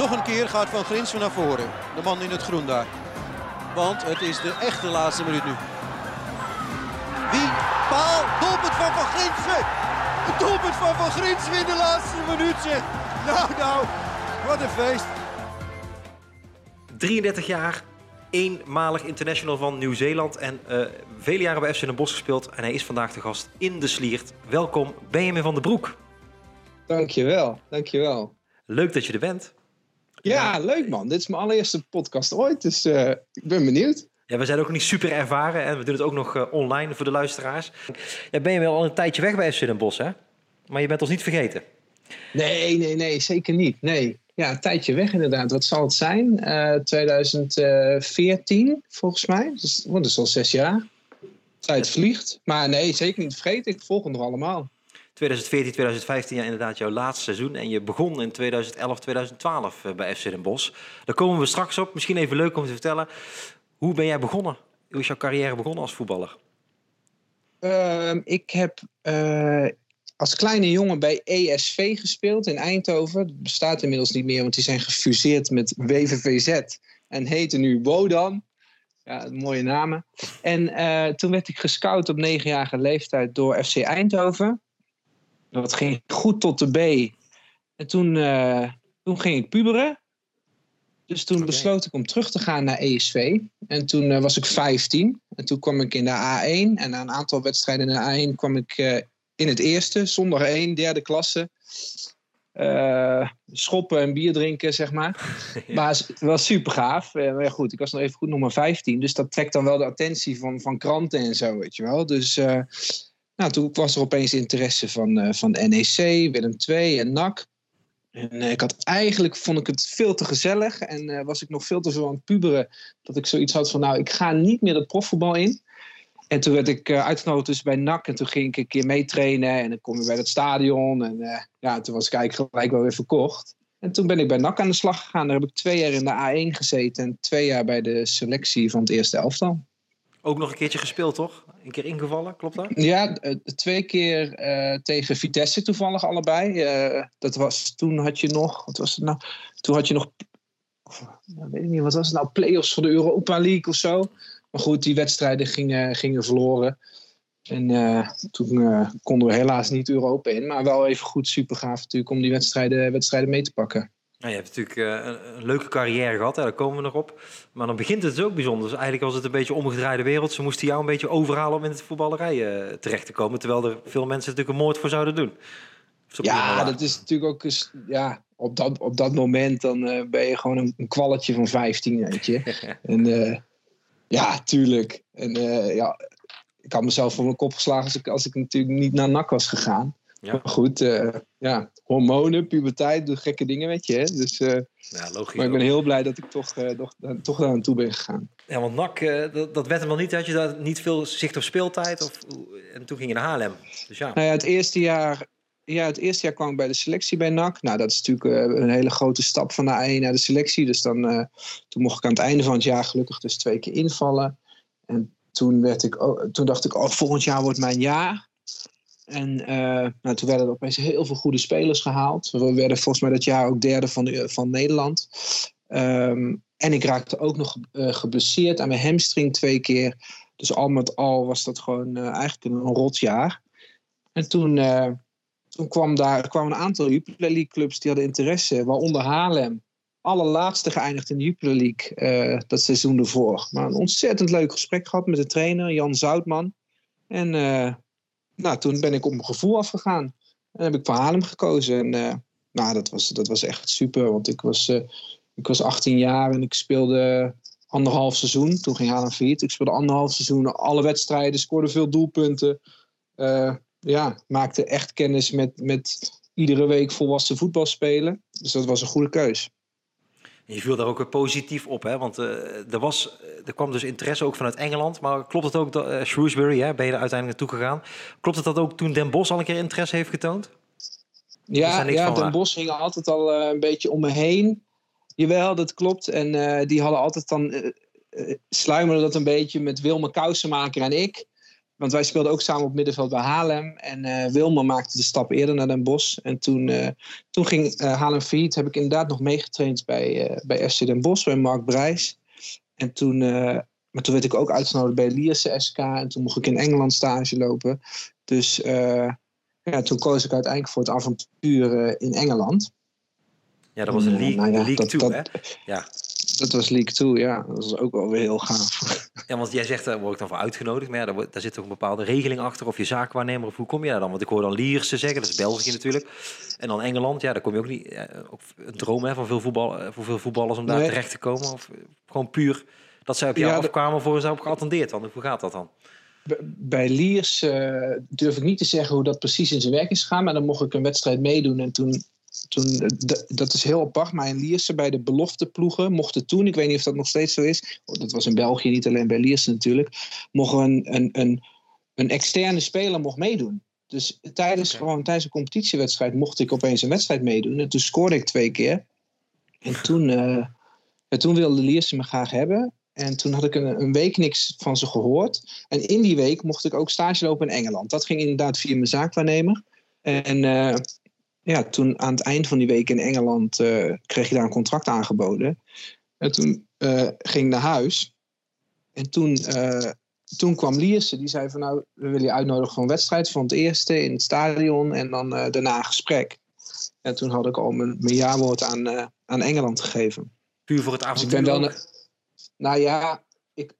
Nog een keer gaat Van Grinsven naar voren. De man in het groen daar. Want het is de echte laatste minuut nu. Wie? Paal. Doelpunt van Van Grinsven. Het doelpunt van Van Grinsven in de laatste minuut zeg. Nou, nou. Wat een feest. 33 jaar, eenmalig international van Nieuw-Zeeland en uh, vele jaren bij FC Den Bosch gespeeld. En hij is vandaag de gast in de Sliert. Welkom, Benjamin van den Broek. Dankjewel, dankjewel. Leuk dat je er bent. Ja, leuk man. Dit is mijn allereerste podcast ooit, dus uh, ik ben benieuwd. Ja, we zijn ook niet super ervaren en we doen het ook nog uh, online voor de luisteraars. Ja, ben je wel al een tijdje weg bij FC Den Bosch, hè? Maar je bent ons niet vergeten. Nee, nee, nee, zeker niet. Nee. Ja, een tijdje weg inderdaad. Wat zal het zijn? Uh, 2014 volgens mij. Dus, oh, dat is al zes jaar. Tijd vliegt. Maar nee, zeker niet vergeten. Ik volg hem nog allemaal. 2014, 2015, ja, inderdaad jouw laatste seizoen. En je begon in 2011, 2012 uh, bij FC Den Bosch. Daar komen we straks op. Misschien even leuk om te vertellen. Hoe ben jij begonnen? Hoe is jouw carrière begonnen als voetballer? Uh, ik heb uh, als kleine jongen bij ESV gespeeld in Eindhoven. Dat bestaat inmiddels niet meer, want die zijn gefuseerd met WVVZ. En heten nu Wodan. Ja, mooie namen. En uh, toen werd ik gescout op negenjarige leeftijd door FC Eindhoven. Dat ging goed tot de B. En toen, uh, toen ging ik puberen. Dus toen okay. besloot ik om terug te gaan naar ESV. En toen uh, was ik 15. En toen kwam ik in de A1. En na een aantal wedstrijden in de A1 kwam ik uh, in het eerste. Zonder 1, derde klasse. schoppen en bier drinken, zeg maar. ja. Maar het was super gaaf. maar goed, ik was nog even goed maar 15. Dus dat trekt dan wel de attentie van, van kranten en zo, weet je wel. Dus... Nou, toen was er opeens interesse van, uh, van NEC, Willem II en NAC. En uh, ik had eigenlijk, vond ik het veel te gezellig. En uh, was ik nog veel te veel aan het puberen. Dat ik zoiets had van, nou, ik ga niet meer het profvoetbal in. En toen werd ik uitgenodigd dus bij NAC. En toen ging ik een keer meetrainen. En dan kom je bij het stadion. En ja, toen was ik eigenlijk gelijk wel weer verkocht. En toen ben ik bij NAC aan de slag gegaan. Daar heb ik twee jaar in de A1 gezeten. En twee jaar bij de selectie van het eerste elftal. Ook nog een keertje gespeeld, toch? Een keer ingevallen, klopt dat? Ja, twee keer uh, tegen Vitesse toevallig allebei. Uh, dat was, toen had je nog, wat was het nou? Toen had je nog, weet ik niet, wat was het nou? Play-offs voor de Europa League of zo. Maar goed, die wedstrijden gingen, gingen verloren. En toen konden we helaas niet Europa in. Maar wel even goed, super gaaf natuurlijk om die wedstrijden, wedstrijden mee te pakken. Nou, je hebt natuurlijk een, een, leuke carrière gehad, hè? daar komen we nog op. Maar dan begint het dus ook bijzonder. Dus eigenlijk was het een beetje omgedraaide wereld. Ze moesten jou een beetje overhalen om in het voetballerij uh, terecht te komen. Terwijl er veel mensen natuurlijk een moord voor zouden doen. Ja, dat is natuurlijk ook eens, ja, op, dat, op dat moment dan uh, ben je gewoon een, een, kwalletje van 15, weet je. en ja, tuurlijk. En ja, ik had mezelf voor mijn kop geslagen als ik, als ik natuurlijk niet naar NAC was gegaan. Ja. Maar goed, uh, ja, hormonen, puberteit, doe gekke dingen, weet je. Hè? Dus, uh, ja, logisch. Maar ik ben heel blij dat ik toch, uh, toch, toch daar aan toe ben gegaan. Ja, want NAC, dat, dat werd hem wel niet. Had je daar niet veel zicht op speeltijd? Of, en toen ging je naar Haarlem. Dus ja. Nou ja, het eerste jaar... Ja, het eerste jaar kwam ik bij de selectie bij NAC. Nou, dat is natuurlijk een hele grote stap van de A1 naar de selectie. Dus dan, toen mocht ik aan het einde van het jaar gelukkig dus twee keer invallen. En toen, werd ik, oh, toen dacht ik, oh, volgend jaar wordt mijn jaar. En uh, nou, toen werden er opeens heel veel goede spelers gehaald. We werden volgens mij dat jaar ook derde van, de, van Nederland. Um, en ik raakte ook nog uh, geblesseerd aan mijn hamstring twee keer. Dus al met al was dat gewoon uh, eigenlijk een, rot jaar. En toen, toen kwam daar kwam een aantal Jupiler League clubs die hadden interesse. Waaronder Haarlem. Allerlaatste geëindigd in de Jupiler League dat seizoen ervoor. Maar een ontzettend leuk gesprek gehad met de trainer Jan Zoutman. En nou, toen ben ik op mijn gevoel afgegaan. En heb ik voor Haarlem gekozen. En uh, nou, dat was, dat was echt super. Want ik was, uh, ik was 18 jaar en ik speelde anderhalf seizoen. Toen ging Haarlem failliet. Ik speelde anderhalf seizoen, alle wedstrijden, scoorde veel doelpunten. Uh, ja, maakte echt kennis met, met iedere week volwassen voetbal spelen. Dus dat was een goede keus. Je viel daar ook weer positief op, hè? want uh, er, was, er kwam dus interesse ook vanuit Engeland. Maar klopt het ook, dat, uh, Shrewsbury, hè, ben je er uiteindelijk naartoe gegaan. Klopt het dat ook toen Den Bos al een keer interesse heeft getoond? Ja, ja Den Bos ging altijd al uh, een beetje om me heen. Jawel, dat klopt. En die hadden altijd dan, sluimerde dat een beetje met Wilme Kousenmaker en ik. Want wij speelden ook samen op middenveld bij Haarlem. En uh, Wilmer maakte de stap eerder naar Den Bosch. En toen, uh, toen ging uh, Haarlem failliet. Heb ik inderdaad nog meegetraind bij, bij FC Den Bosch, bij Mark Brijs. En toen, maar toen werd ik ook uitgenodigd bij Lierse SK. En toen mocht ik in Engeland stage lopen. Dus ja, toen koos ik uiteindelijk voor het avontuur in Engeland. Ja, dat was een League, nou ja, league dat, 2, dat, hè? Ja. Dat was League 2, ja. Dat was ook wel weer heel gaaf. Ja, want jij zegt, daar word ik dan voor uitgenodigd. Maar ja, daar, daar zit toch een bepaalde regeling achter. Of je zaakwaarnemer, of hoe kom je daar dan? Want ik hoor dan Lierse zeggen, dat is België natuurlijk. En dan Engeland, ja, daar kom je ook niet... Ja, ook een droom hè, van veel voetbal, voor veel voetballers om daar Nee. terecht te komen. Of gewoon puur dat zij op jou Ja, afkwamen voor ze op geattendeerd. Dan. Hoe gaat dat dan? Bij Liers eh, durf ik niet te zeggen hoe dat precies in zijn werk is gegaan. Maar dan mocht ik een wedstrijd meedoen. En toen, toen eh, dat is heel apart. Maar in Lierse bij de belofteploegen mochten toen, ik weet niet of dat nog steeds zo is. oh, Dat was in België, niet alleen bij Lierse natuurlijk. Mocht een, een, een, een externe speler mocht meedoen. Dus tijdens, gewoon, tijdens een competitiewedstrijd mocht ik opeens een wedstrijd meedoen. En toen scoorde ik twee keer. En toen, eh, ja, toen wilde Lierse me graag hebben. En toen had ik een, een week niks van ze gehoord. En in die week mocht ik ook stage lopen in Engeland. Dat ging inderdaad via mijn zaakwaarnemer. En eh, ja, toen aan het eind van die week in Engeland eh, kreeg je daar een contract aangeboden. En toen eh, ging ik naar huis. En toen, eh, toen kwam Lierse. Die zei van nou, we willen je uitnodigen voor een wedstrijd. Van het eerste in het stadion en dan daarna een gesprek. En toen had ik al mijn, mijn jaarwoord aan, aan Engeland gegeven. Puur voor het Dus ik avontuur? ben wel nou ja, ik,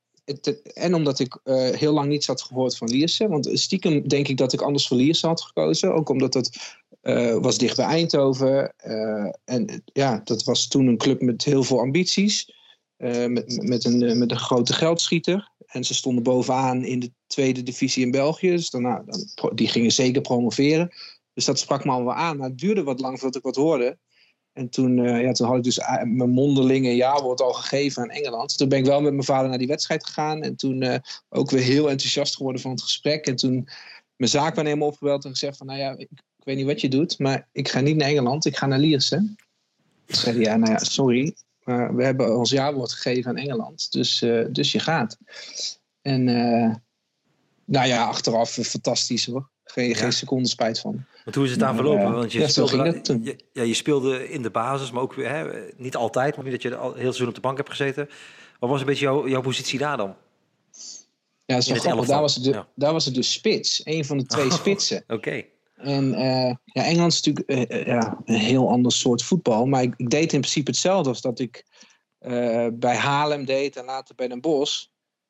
en omdat ik heel lang niets had gehoord van Lierse. Want stiekem denk ik dat ik anders voor Lierse had gekozen. Ook omdat het eh, was dicht bij Eindhoven. eh, en ja, dat was toen een club met heel veel ambities. eh, met, met, een, met een grote geldschieter. En ze stonden bovenaan in de tweede divisie in België. Dus dan, pro- die gingen zeker promoveren. Dus dat sprak me al wel aan. Maar het duurde wat lang voordat ik wat hoorde. En toen, ja, toen had ik dus mijn mondelinge jaarwoord al gegeven aan Engeland. Toen ben ik wel met mijn vader naar die wedstrijd gegaan. En toen ook weer heel enthousiast geworden van het gesprek. En toen mijn zaakwaarnemer opgebeld en gezegd van... Nou ja, ik, ik weet niet wat je doet, maar ik ga niet naar Engeland. Ik ga naar Lierse. Toen zei hij, ja, nou ja, sorry. Maar we hebben ons jaarwoord gegeven aan Engeland. Dus, eh, dus je gaat. En eh, nou ja, achteraf fantastisch hoor. Geen, Ja. geen seconde spijt van. Want hoe is het daar verlopen? eh, Want je, ja, speelde, je, ja, je speelde in de basis, maar ook hè, niet altijd. Maar niet dat je al heel seizoen op de bank hebt gezeten. Wat was een beetje jouw, jouw positie daar dan? Ja, dat is wel grappig. Daar was, het de, ja. daar was het de spits. Een van de twee Oh. spitsen. Oké. En eh, ja, Engeland is natuurlijk eh, eh, ja, een heel ander soort voetbal. Maar ik, ik deed in principe hetzelfde als dat ik bij Haarlem deed en later bij Den Bosch.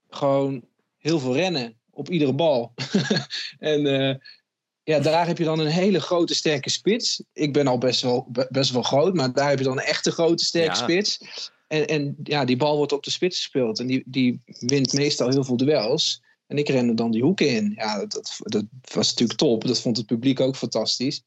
Gewoon heel veel rennen op iedere bal. en ja, daar heb je dan een hele grote sterke spits. Ik ben al best wel, be- best wel groot, maar daar heb je dan een echte grote sterke Ja. spits. En, en ja, die bal wordt op de spits gespeeld. En die, die wint meestal heel veel duels. En ik rende dan die hoeken in. Ja, dat, dat, was natuurlijk top. Dat vond het publiek ook fantastisch.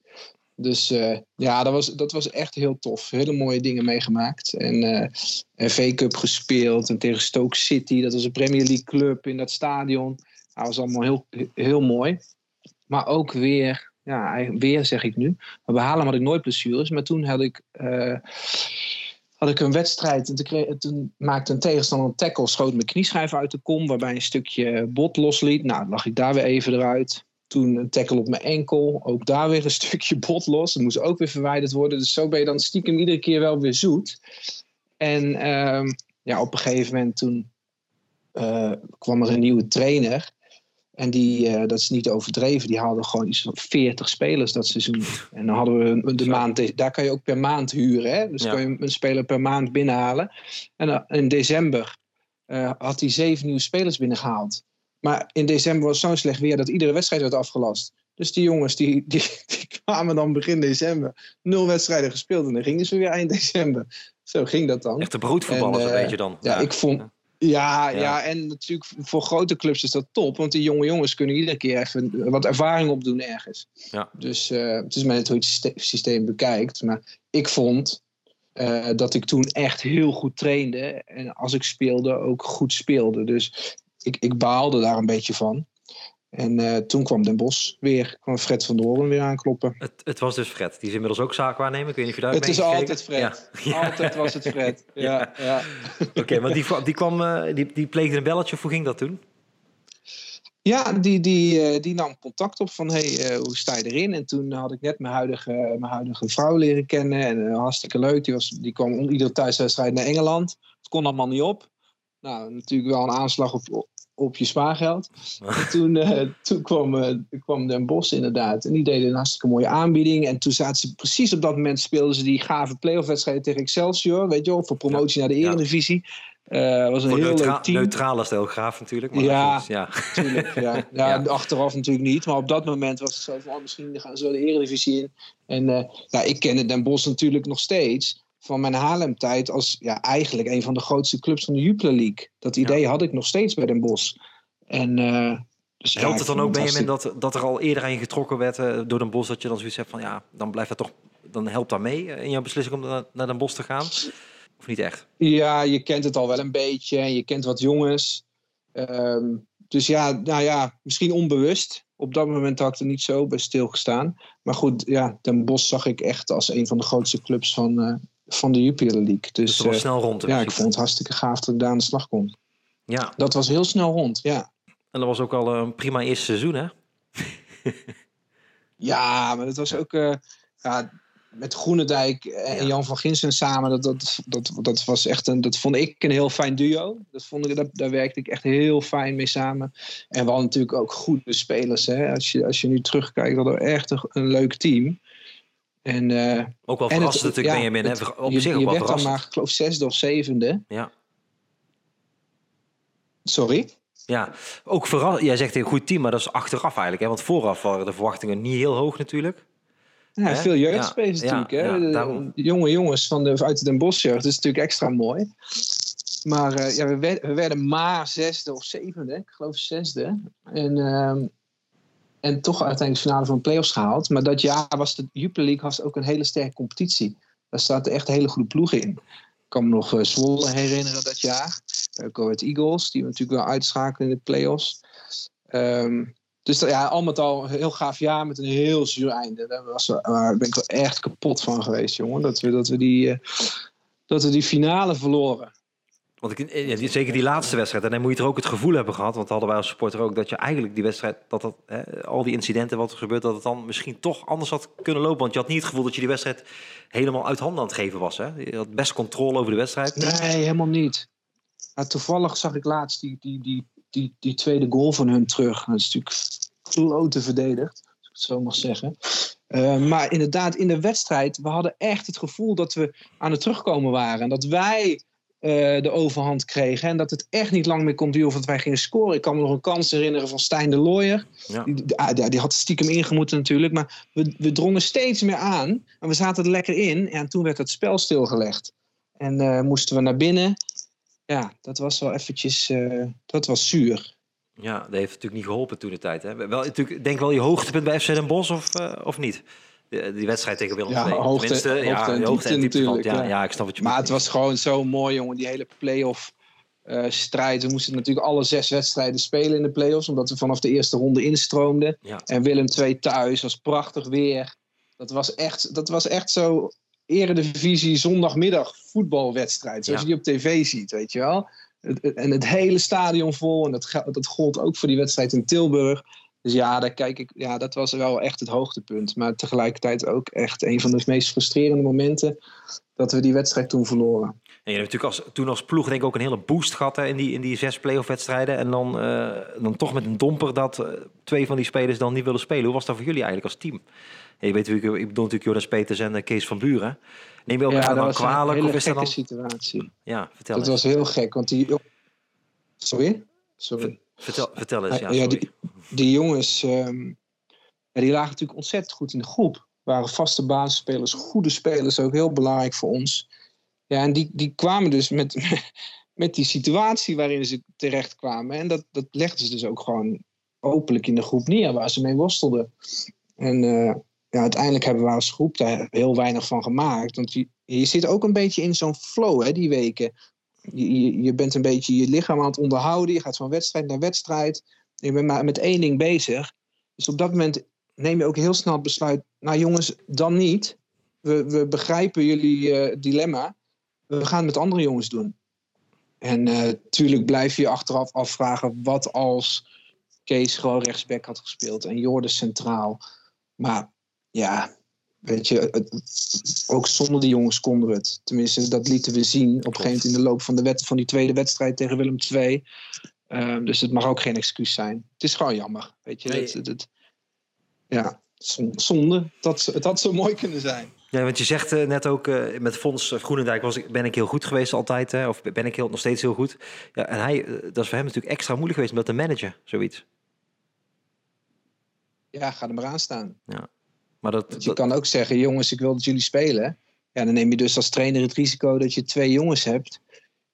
Dus eh, ja, dat was, dat was echt heel tof. Hele mooie dingen meegemaakt. En eh FA Cup gespeeld. En tegen Stoke City. Dat was een Premier League club in dat stadion. Dat was allemaal heel, heel mooi. Maar ook weer, ja, weer zeg ik nu. Bij Haarlem had ik nooit blessures. Maar toen had ik, eh, had ik een wedstrijd. En toen, maakte een tegenstander een tackle. Schoot mijn knieschijf uit de kom. Waarbij een stukje bot losliet. Nou, lag ik daar weer even eruit. Toen een tackle op mijn enkel. Ook daar weer een stukje bot los. Dat moest ook weer verwijderd worden. Dus zo ben je dan stiekem iedere keer wel weer zoet. En ehm, ja, op een gegeven moment toen eh, kwam er een nieuwe trainer. En die, eh, dat is niet overdreven, die haalde gewoon iets van 40 spelers dat seizoen. En dan hadden we de maand, daar kan je ook per maand huren. Hè? Dus Ja. kan je een speler per maand binnenhalen. En in december eh, had hij zeven nieuwe spelers binnengehaald. Maar in december was zo'n slecht weer dat iedere wedstrijd werd afgelast. Dus die jongens die, die, die kwamen dan begin december. Nul wedstrijden gespeeld en dan gingen ze weer eind december. Zo ging dat dan. Echte broodvoetballers En, een eh, beetje dan. Ja, ik vond. Ja, Ja. ja. en natuurlijk voor grote clubs is dat top. Want die jonge jongens kunnen iedere keer even wat ervaring opdoen ergens. Ja. Dus eh, het is maar net hoe je het syste- systeem bekijkt. Maar ik vond eh, dat ik toen echt heel goed trainde. En als ik speelde ook goed speelde. Dus ik, ik baalde daar een beetje van. En eh, toen kwam Den Bos weer. kwam Fred van Doorn weer aankloppen. Het, het was dus Fred. Die is inmiddels ook zaakwaarnemer. Ik weet niet of je daar Het is altijd Fred. Ja. Altijd was het Fred. Ja, ja. Oké, maar die, die, kwam, eh, die, die pleegde een belletje. Of hoe ging dat toen? Ja, die, die, eh, die nam contact op van hey, hoe sta je erin? En toen had ik net mijn huidige, mijn huidige vrouw leren kennen. En hartstikke leuk. Die, was, die kwam om iedere thuiswedstrijd naar Engeland. Het kon allemaal niet op. Nou, natuurlijk wel een aanslag op, op je spaargeld. En toen, uh, toen kwam, uh, kwam Den Bos inderdaad. En die deden een hartstikke mooie aanbieding. En toen zaten ze precies op dat moment speelden ze die gave playoff wedstrijd tegen Excelsior. Weet je wel, voor promotie ja. naar de Eredivisie. Uh, was een voor heel neutra leuk team. neutrale stijl graaf natuurlijk. Maar ja, ja. Tuurlijk, ja. Ja, ja. achteraf natuurlijk niet. Maar op dat moment was het zo van, oh, misschien gaan ze de Eredivisie in. En ja, ik kende Den Bos natuurlijk nog steeds van mijn Haarlem-tijd als ja, eigenlijk een van de grootste clubs van de Jupiler League. Dat idee ja. had ik nog steeds bij Den Bosch. En, uh, dus Helpt het dan ook, Benjamin, dat, dat er al eerder aan je getrokken werd uh, door Den Bosch, dat je dan zoiets hebt van ja, dan blijft dat toch, dan helpt dat mee in jouw beslissing om naar, naar Den Bosch te gaan? Of niet echt? Ja, je kent het al wel een beetje. Je kent wat jongens. Um, dus ja, nou ja, misschien onbewust. Op dat moment had ik er niet zo bij stilgestaan. Maar goed, ja, Den Bosch zag ik echt als een van de grootste clubs van, uh, van de Jupiler League. Dus, dus dat was snel rond. Ja, ik vond het hartstikke gaaf dat ik daar aan de slag kon. Ja. Dat was heel snel rond, ja. En dat was ook al een prima eerste seizoen, hè? ja, maar dat was ook... Uh, ja, met Groenendijk en ja. Jan van Ginsen samen, dat, dat, dat, dat, was echt een, dat vond ik een heel fijn duo. Dat vond ik, dat, daar werkte ik echt heel fijn mee samen. En we hadden natuurlijk ook goede spelers. Hè? Als, je, als je nu terugkijkt, hadden we echt een, een leuk team. En, uh, ook wel verrassend natuurlijk ja, Benjamin. Het, op je, zich je werd dan maar, ik geloof, zesde of zevende. Ja. Sorry? Ja, ook vooral, jij zegt een goed team, maar dat is achteraf eigenlijk. Hè? Want vooraf waren de verwachtingen niet heel hoog natuurlijk. Ja, Hè? veel jeugdspelers Ja, natuurlijk. ja, hè? daarom. jonge jongens van de, uit de Den Bosch jeugd. Dat is natuurlijk extra mooi. Maar eh, ja, we, werden, we werden maar zesde of zevende. Ik geloof zesde. En, ehm, en toch uiteindelijk de finale van de play-offs gehaald. Maar dat jaar was de Jupiler League was ook een hele sterke competitie. Daar zaten echt hele goede ploegen in. Ik kan me nog eh, Zwolle herinneren dat jaar. Uh, Go Ahead Eagles, die we natuurlijk wel uitschakelen in de play-offs. Ehm, dus ja, al met al een heel gaaf jaar met een heel zuur einde. Daar was, daar ben ik wel echt kapot van geweest, jongen. Dat we, dat we, die, eh, dat we die finale verloren. Ik, ja, die- zeker die laatste wedstrijd. En dan moet je er ook het gevoel hebben gehad, want hadden wij als supporter ook, dat je eigenlijk die wedstrijd, dat dat, hè, al die incidenten wat er gebeurt, dat het dan misschien toch anders had kunnen lopen. Want je had niet het gevoel dat je die wedstrijd helemaal uit handen aan het geven was. Hè? Je had best controle over de wedstrijd. Nee, helemaal niet. Maar toevallig zag ik laatst die, die, die, die, die tweede goal van hun terug. Dat is natuurlijk klote verdedigd, als ik het zo mag zeggen. Eh, maar inderdaad, in de wedstrijd, we hadden echt het gevoel dat we aan het terugkomen waren. En dat wij eh, de overhand kregen. En dat het echt niet lang meer kon duren of dat wij gingen scoren. Ik kan me nog een kans herinneren van Stijn de Looyer. Ja. Die, die, ah, die had stiekem ingemoeten natuurlijk. Maar we, we drongen steeds meer aan. En we zaten er lekker in. En toen werd het spel stilgelegd. En eh, moesten we naar binnen. Ja, dat was wel eventjes... eh, dat was zuur. Ja, dat heeft natuurlijk niet geholpen toen de tijd. Hè? Wel, natuurlijk, denk wel je hoogtepunt bij FC Den Bosch of, of niet? Die, die wedstrijd tegen Willem Ja, II. hoogte- Tenminste, hoogte ja, hoogte en diepte dieptepunt. Ja, natuurlijk, ja. ja. ik snap wat je Maar het was gewoon zo mooi, jongen. Die hele play-off eh, strijd. We moesten natuurlijk alle zes wedstrijden spelen in de play-offs. Omdat we vanaf de eerste ronde instroomden. Ja. En Willem II thuis was prachtig weer. Dat was echt, dat was echt zo eredivisie zondagmiddag voetbalwedstrijd. Zoals je die op tv ziet, weet je wel. En het hele stadion vol. En dat, dat gold ook voor die wedstrijd in Tilburg. Dus ja, daar kijk ik, ja, dat was wel echt het hoogtepunt. Maar tegelijkertijd ook echt een van de meest frustrerende momenten dat we die wedstrijd toen verloren. En je hebt natuurlijk als, toen als ploeg denk ik ook een hele boost gehad hè, in, die, in die zes play-off wedstrijden. En dan, eh, dan toch met een domper dat eh, twee van die spelers dan niet willen spelen. Hoe was dat voor jullie eigenlijk als team? Ja, je weet natuurlijk, ik bedoel natuurlijk Jonas Peters en eh, Kees van Buren. Neem je dat dan was kwalijk? een Of hele gekke dan... situatie. Ja, vertel Dat eens. was heel gek, want die... Sorry? Sorry. Vertel, vertel eens, ja, Ja, die, die jongens, ja, die lagen natuurlijk ontzettend goed in de groep. Waren vaste basisspelers, goede spelers, ook heel belangrijk voor ons. Ja, en die, die kwamen dus met, met die situatie waarin ze terecht kwamen. En dat, dat legden ze dus ook gewoon openlijk in de groep neer, waar ze mee worstelden. En eh, ja, uiteindelijk hebben we als groep daar heel weinig van gemaakt. Want je, je zit ook een beetje in zo'n flow, hè, die weken. Je, je, bent een beetje je lichaam aan het onderhouden. Je gaat van wedstrijd naar wedstrijd. Je bent maar met één ding bezig. Dus op dat moment neem je ook heel snel het besluit. Nou jongens, dan niet. We, we begrijpen jullie eh, dilemma. We gaan het met andere jongens doen. En natuurlijk blijf je achteraf afvragen. Wat als Kees gewoon rechtsback had gespeeld en Jordan centraal. Maar ja, weet je, ook zonder die jongens konden we het. Tenminste, dat lieten we zien op een gegeven moment in de loop van, de wet, van die tweede wedstrijd tegen Willem II. Ehm, dus het mag ook geen excuus zijn. Het is gewoon jammer. Weet je, nee. het, het, ja, zonde. Dat het had zo mooi kunnen zijn. Ja, want je zegt uh, net ook uh, met Fons Groenendijk was ik, ben ik heel goed geweest altijd. Hè, of ben ik heel, nog steeds heel goed. Ja, en hij, uh, dat is voor hem natuurlijk extra moeilijk geweest om dat te managen, zoiets. Ja, ga er maar aan staan. Ja. Maar dat, je dat... kan ook zeggen, jongens, ik wil dat jullie spelen. Ja, dan neem je dus als trainer het risico dat je twee jongens hebt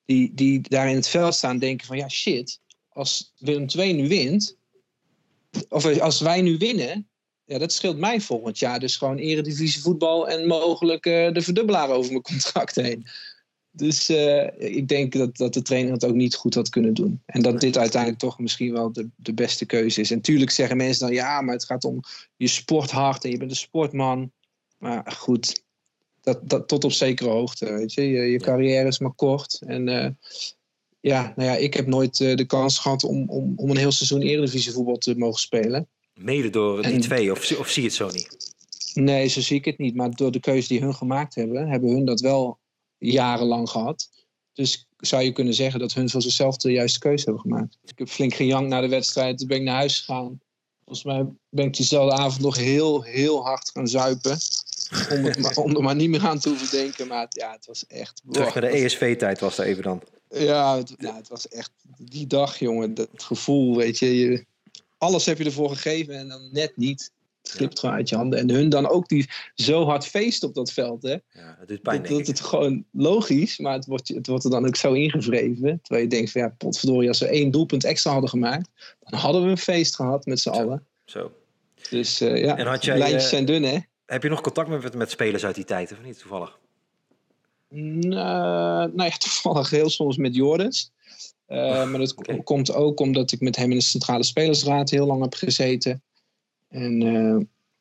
die, die daar in het veld staan denken van ja, shit, als Willem II nu wint, of als wij nu winnen, ja, dat scheelt mij volgend jaar dus gewoon eredivisie voetbal en mogelijk uh, de verdubbelaar over mijn contract heen. Dus uh, ik denk dat, dat de trainer het ook niet goed had kunnen doen. En dat dit uiteindelijk toch misschien wel de, de beste keuze is. En tuurlijk zeggen mensen dan ja, maar het gaat om je sport hard en je bent een sportman. Maar goed, dat, dat tot op zekere hoogte. Weet je, je, je carrière is maar kort. En uh, ja, nou ja, ik heb nooit uh, de kans gehad om, om, om een heel seizoen eredivisie voetbal te mogen spelen. Mede door die twee, of, of zie je het zo niet? Nee, zo zie ik het niet. Maar door de keuze die hun gemaakt hebben, hebben hun dat wel jarenlang gehad. Dus zou je kunnen zeggen dat hun voor zichzelf de juiste keuze hebben gemaakt. Ik heb flink gejankt na de wedstrijd. Toen ben ik naar huis gegaan. Volgens mij ben ik diezelfde avond nog heel, heel hard gaan zuipen. Om, het maar, om er maar niet meer aan te hoeven denken. Maar ja, het was echt... Terug naar de ESV-tijd was dat even dan. Ja het, ja, het was echt die dag, jongen. Dat gevoel, weet je, je. Alles heb je ervoor gegeven en dan net niet. Het glipt ja. gewoon uit je handen. En hun dan ook die zo hard feest op dat veld. Hè? Ja, het pijn, dat, dat het gewoon logisch, maar het wordt, het wordt er dan ook zo ingevreven. Terwijl je denkt van ja, potverdorie, als we één doelpunt extra hadden gemaakt, dan hadden we een feest gehad met z'n allen. Zo. Dus uh, ja, en had jij, lijntjes uh, zijn dun hè. Heb je nog contact met, met spelers uit die tijd, of niet toevallig? Uh, nou ja, toevallig heel soms met Jordans. Uh, maar dat okay. komt ook omdat ik met hem in de Centrale Spelersraad heel lang heb gezeten. En, uh,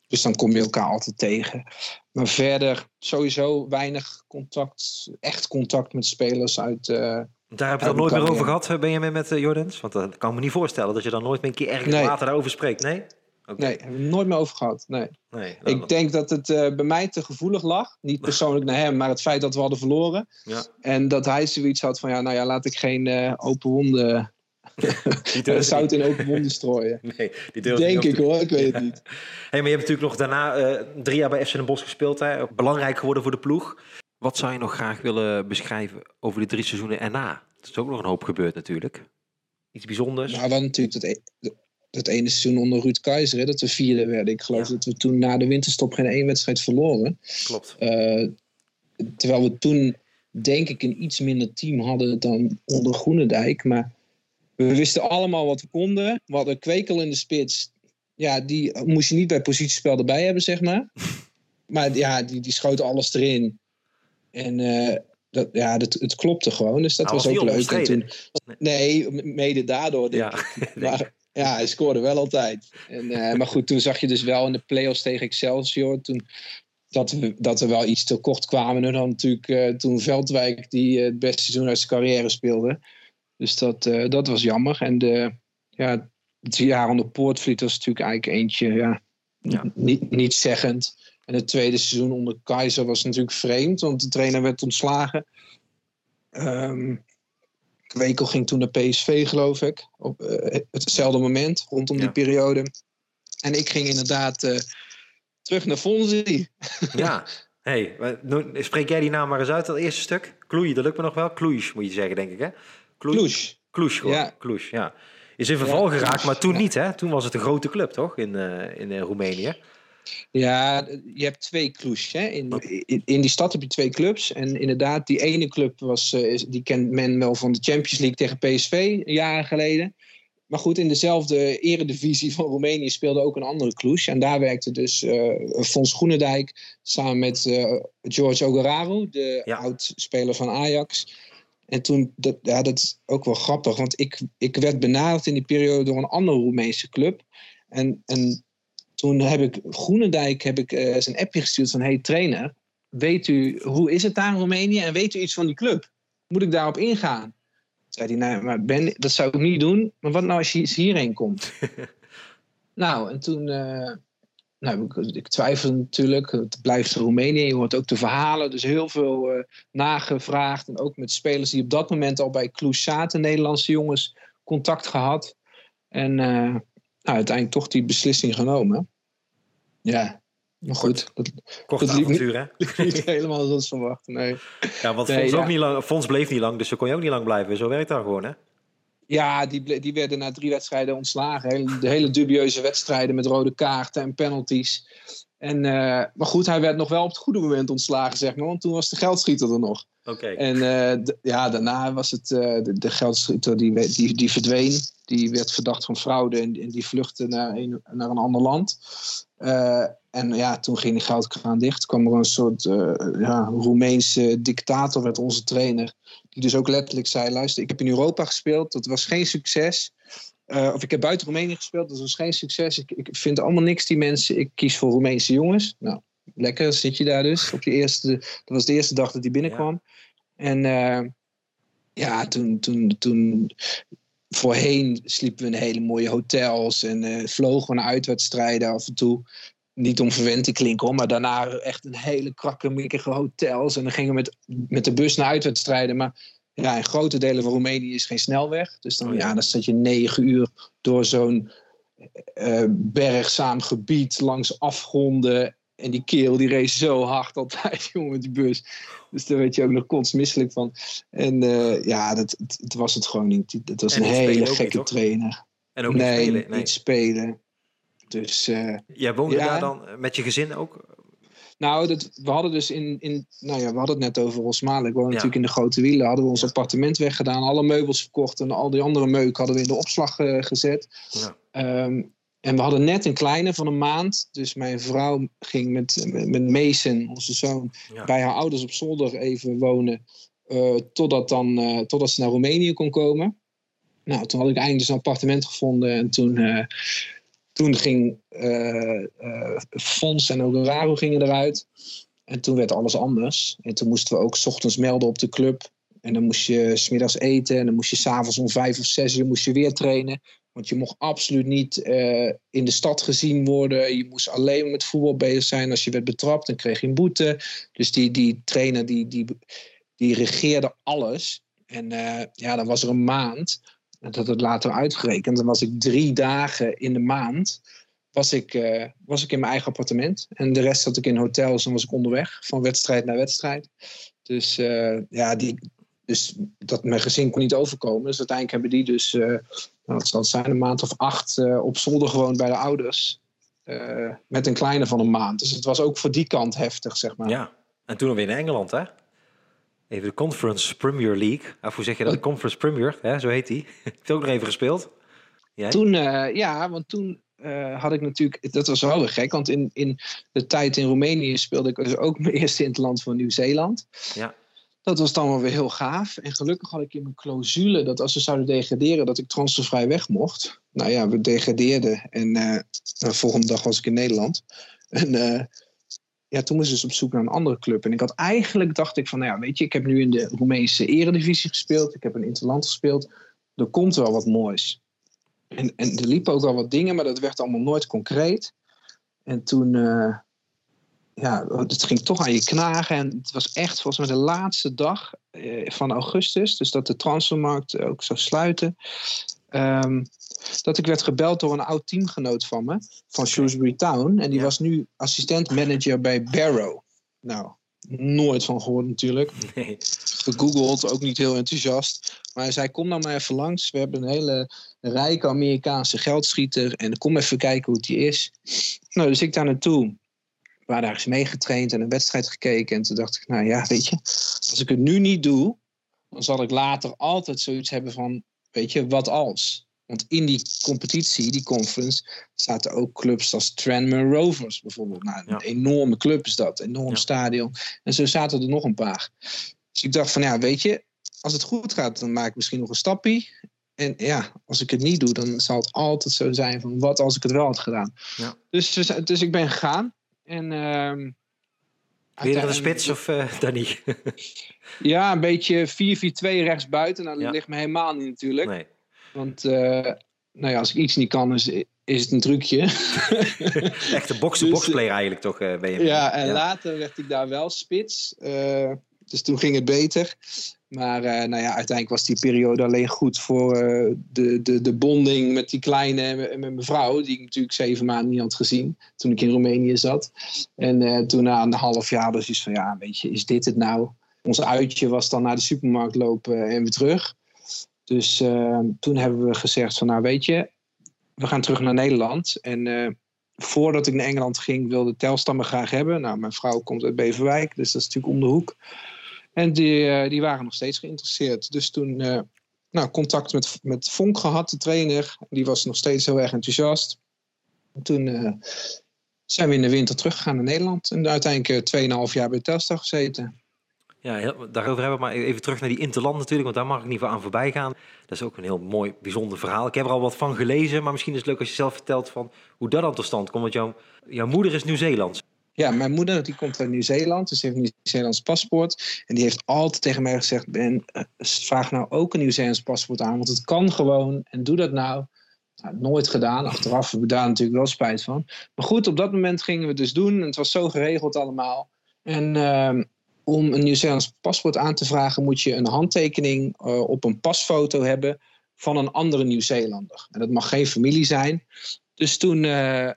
dus dan kom je elkaar altijd tegen. Maar verder sowieso weinig contact, echt contact met spelers uit. Uh, daar heb je het nooit meer over gehad, ben je mee met Jordans? Want dat kan me niet voorstellen dat je dan nooit meer een keer ergens nee. later daarover spreekt, nee? Okay. Nee, hebben we nooit meer over gehad. Nee. nee nou, ik denk dat het uh, bij mij te gevoelig lag. Niet persoonlijk naar hem, maar het feit dat we hadden verloren. Ja. En dat hij zoiets had van, ja, nou ja, laat ik geen uh, open wonden... zout in open wonden strooien. Nee, die Denk ik hoor, ik weet ja. het niet. Hey, maar je hebt natuurlijk nog daarna uh, drie jaar bij FC Den Bosch gespeeld. Hè? Belangrijk geworden voor de ploeg. Wat zou je nog graag willen beschrijven over de drie seizoenen erna? Het is ook nog een hoop gebeurd natuurlijk. Iets bijzonders. Nou, wat natuurlijk dat, dat ene seizoen onder Ruud Keizer, hè, dat we vierde werden. Ik geloof ja. dat we toen na de winterstop geen één wedstrijd verloren. Klopt. Uh, terwijl we toen, denk ik, een iets minder team hadden dan onder Groenendijk. Maar we wisten allemaal wat we konden. We hadden Kwekel in de spits. Ja, die moest je niet bij positiespel erbij hebben, zeg maar. Maar ja, die, die schoot alles erin. En uh, dat, ja, dat, het klopte gewoon. Dus dat nou, was ook leuk. En toen, nee, mede daardoor. Denk ja, ik. Maar, ja, hij scoorde wel altijd. En, uh, maar goed, toen zag je dus wel in de play-offs tegen Excelsior... Toen, dat, we, dat we wel iets te kort kwamen. En dan natuurlijk uh, toen Veldwijk die uh, het beste seizoen uit zijn carrière speelde. Dus dat, dat was jammer. En de, ja, het jaar onder Poortvliet was natuurlijk eigenlijk eentje... Ja, ja. Niet, niet zeggend. En het tweede seizoen onder Keizer was natuurlijk vreemd. Want de trainer werd ontslagen. Um, Kwekel ging toen naar PSV, geloof ik. Op uh, hetzelfde moment, rondom ja. die periode. En ik ging inderdaad uh, terug naar Fonzie. Ja, hey, spreek jij die naam maar eens uit, dat eerste stuk? Kloei, dat lukt me nog wel. Kloei, moet je zeggen, denk ik, hè? Kloei. Kloei, ja. Ja. Is in verval ja, geraakt, maar toen ja. niet, hè? Toen was het een grote club, toch? In, uh, in Roemenië. Ja, je hebt twee clubs. Hè? In, in, in, die stad heb je twee clubs. En inderdaad, die ene club was, uh, die kent men wel van de Champions League tegen PSV jaren geleden. Maar goed, in dezelfde eredivisie van Roemenië speelde ook een andere Cluj. En daar werkte dus uh, Fons Groenendijk samen met uh, George Ogararu, de ja. oud-speler van Ajax. En toen, dat, ja, dat is ook wel grappig, want ik, ik werd benaderd in die periode door een andere Roemeense club. En, en toen heb ik Groenendijk heb ik, uh, zijn appje gestuurd van... hey trainer, weet u, hoe is het daar in Roemenië? En weet u iets van die club? Moet ik daarop ingaan? Toen zei hij, nou, maar Ben, dat zou ik niet doen. Maar wat nou als je hierheen komt? nou, en toen... Uh, nou, ik, ik, twijfel natuurlijk. Het blijft Roemenië. Je hoort ook de verhalen. Dus heel veel uh, nagevraagd. En ook met spelers die op dat moment al bij Cluj zaten. Nederlandse jongens contact gehad. En uh, nou, uiteindelijk toch die beslissing genomen. Ja, maar goed. Dat, Korte dat avontuur, niet, hè? niet helemaal zoals verwacht, nee. Ja, want Nee, Fons, ja. ook niet lang, Fons bleef niet lang, dus zo kon je ook niet lang blijven. Zo werkt dat gewoon, hè? Ja, die, die werden na drie wedstrijden ontslagen. De hele dubieuze wedstrijden met rode kaarten en penalties. En, eh, maar goed, hij werd nog wel op het goede moment ontslagen, zeg maar. Want toen was de geldschieter er nog. Oké. En eh, ja, daarna was het eh, de, de geldschieter die, die, die verdween. Die werd verdacht van fraude en, en die vluchtte naar een, naar een ander land. En ja, toen ging die geldkraan dicht. kwam er een soort eh, ja, Roemeense dictator, werd onze trainer. Die dus ook letterlijk zei: luister, ik heb in Europa gespeeld, dat was geen succes. Eh, of ik heb buiten Roemenië gespeeld, dat was geen succes. Ik, ik vind allemaal niks, die mensen. Ik kies voor Roemeense jongens. Nou, lekker zit je daar dus. Op je eerste, dat was de eerste dag dat hij binnenkwam. En eh, ja, toen, toen, toen voorheen sliepen we in hele mooie hotels en vlogen we naar uitwedstrijden af en toe. Niet om verwend te klinken hoor, maar daarna echt een hele krakkemikkige hotels. En dan gingen we met, met de bus naar uitwedstrijden. Maar ja, in grote delen van Roemenië is geen snelweg. Dus dan, Oh ja. dan zat je negen uur door zo'n eh, bergzaam gebied langs afgronden. En die kerel die race zo hard altijd, jongen, met die bus. Dus daar werd je ook nog kotsmisselijk van. En eh, ja, dat, het, het was het gewoon niet. Het was En een hele gekke niet, trainer. En ook nee, niet spelen. Nee. niet spelen. Dus eh, Jij woonde Ja. daar dan met je gezin ook? nou, dat, we hadden dus in, in, nou ja, we hadden het net over Rosmalen. Ik woon Ja. natuurlijk in de grote wielen. Hadden we ons appartement weggedaan, alle meubels verkocht en al die andere meuk hadden we in de opslag eh, gezet. Ja. Ehm, en we hadden net een kleine van een maand. Dus mijn vrouw ging met, met, Mason, onze zoon, Ja. bij haar ouders op zolder even wonen. eh, totdat, dan, eh, totdat ze naar Roemenië kon komen. Nou, toen had ik eindelijk een appartement gevonden. En toen, eh, toen ging eh eh, Fons en Oguraro gingen eruit. En toen werd alles anders. En toen moesten we ook 's ochtends melden op de club. En dan moest je smiddags eten. En dan moest je s'avonds om vijf of zes uur moest je weer trainen. Want je mocht absoluut niet eh, in de stad gezien worden. Je moest alleen met voetbal bezig zijn. Als je werd betrapt, dan kreeg je een boete. Dus die, die trainer die, die, die regeerde alles. En ja, dan was er een maand. Dat het later uitgerekend. Dan was ik drie dagen in de maand. Was ik, eh, was ik in mijn eigen appartement. En de rest zat ik in hotels en was ik onderweg. Van wedstrijd naar wedstrijd. Dus eh, ja, die, dus dat mijn gezin kon niet overkomen. Dus uiteindelijk hebben die dus, eh, nou, wat zal het zijn, een maand of acht op zolder gewoond bij de ouders. Met een kleine van een maand. Dus het was ook voor die kant heftig, zeg maar. ja. En toen weer naar Engeland, hè? Even de Conference Premier League. Of hoe zeg je dat? De Conference Premier, hè? zo heet die. Heb je ook nog even gespeeld? Jij? Toen, eh, ja, want toen eh, had ik natuurlijk, dat was wel weer gek, want in, in de tijd in Roemenië speelde ik dus ook mijn eerste in het land van Nieuw-Zeeland. Ja. Dat was dan wel weer heel gaaf. En gelukkig had ik in mijn clausule dat als we zouden degraderen, dat ik transfervrij weg mocht. Nou ja, we degradeerden. En eh, de volgende dag was ik in Nederland. En ja, toen moest ik dus op zoek naar een andere club. En ik had eigenlijk, dacht ik van, nou ja, weet je, ik heb nu in de Roemeense eredivisie gespeeld. Ik heb in Interland gespeeld. Er komt wel wat moois. En, en er liepen ook wel wat dingen, maar dat werd allemaal nooit concreet. En toen, eh, ja, het ging toch aan je knagen. En het was echt volgens mij de laatste dag eh, van augustus, dus dat de transfermarkt ook zou sluiten. Ehm, dat ik werd gebeld door een oud teamgenoot van me, van Shrewsbury Town. En die Ja. was nu assistent manager bij Barrow. Nou, nooit van gehoord natuurlijk Nee. gegoogeld, ook niet heel enthousiast. Maar hij zei, kom nou maar even langs. We hebben een hele rijke Amerikaanse geldschieter. En kom even kijken hoe het die is. Nou, dus ik daar naartoe. We waren daar eens meegetraind en een wedstrijd gekeken. En toen dacht ik, nou ja, weet je. Als ik het nu niet doe, dan zal ik later altijd zoiets hebben van, weet je, wat als? Want in die competitie, die conference, zaten ook clubs als Tranmere Rovers bijvoorbeeld. Nou, een Ja. enorme club is dat, enorm Ja. stadion. En zo zaten er nog een paar. Dus ik dacht van ja, weet je, als het goed gaat, dan maak ik misschien nog een stapje. En ja, als ik het niet doe, dan zal het altijd zo zijn van wat als ik het wel had gedaan. Ja. Dus, dus, dus ik ben gegaan. En ehm, Ben je er een spits of uh, Danny? ja, een beetje 4-4-2 rechts buiten. Nou, dat ja. ligt me helemaal niet natuurlijk. Nee. Want uh, nou ja, als ik iets niet kan, is, is het een trucje. Echte box-to-box-player eigenlijk toch, uh, ben je? Ja, en ja. later werd ik daar wel spits. dus toen ging het beter. Maar uh, nou ja, uiteindelijk was die periode alleen goed voor uh, de, de, de bonding met die kleine en met mijn vrouw, die ik natuurlijk zeven maanden niet had gezien toen ik in Roemenië zat. En uh, toen na een half jaar dus iets van, ja, weet je, is dit het nou? Ons uitje was dan naar de supermarkt lopen en weer terug. Dus toen hebben we gezegd van, nou weet je, we gaan terug naar Nederland. En voordat ik naar Engeland ging, wilde Telstar me graag hebben. Nou, mijn vrouw komt uit Beverwijk, dus dat is natuurlijk om de hoek. En die, uh, die waren nog steeds geïnteresseerd. Dus toen uh, nou, contact met, met Vonk gehad, de trainer. Die was nog steeds heel erg enthousiast. En toen uh, zijn we in de winter teruggegaan naar Nederland. En uiteindelijk 2,5 jaar bij Telstar gezeten. Ja, daarover hebben we maar even terug naar die Interland natuurlijk, want daar mag ik niet aan voorbij gaan. Dat is ook een heel mooi, bijzonder verhaal. Ik heb er al wat van gelezen, maar misschien is het leuk als je zelf vertelt van hoe dat dan tot stand komt. Want jouw, jouw moeder is Nieuw-Zeelands. Ja, mijn moeder die komt uit Nieuw-Zeeland, dus heeft een Nieuw-Zeelands paspoort. En die heeft altijd tegen mij gezegd, ben, uh, vraag nou ook een Nieuw-Zeelands paspoort aan, want het kan gewoon. En doe dat nou. nou. nooit gedaan. Achteraf hebben we daar natuurlijk wel spijt van. Maar goed, op dat moment gingen we het dus doen. En het was zo geregeld allemaal. En uh, om een Nieuw-Zeelands paspoort aan te vragen, moet je een handtekening uh, op een pasfoto hebben van een andere Nieuw-Zeelander. En dat mag geen familie zijn. Dus toen uh,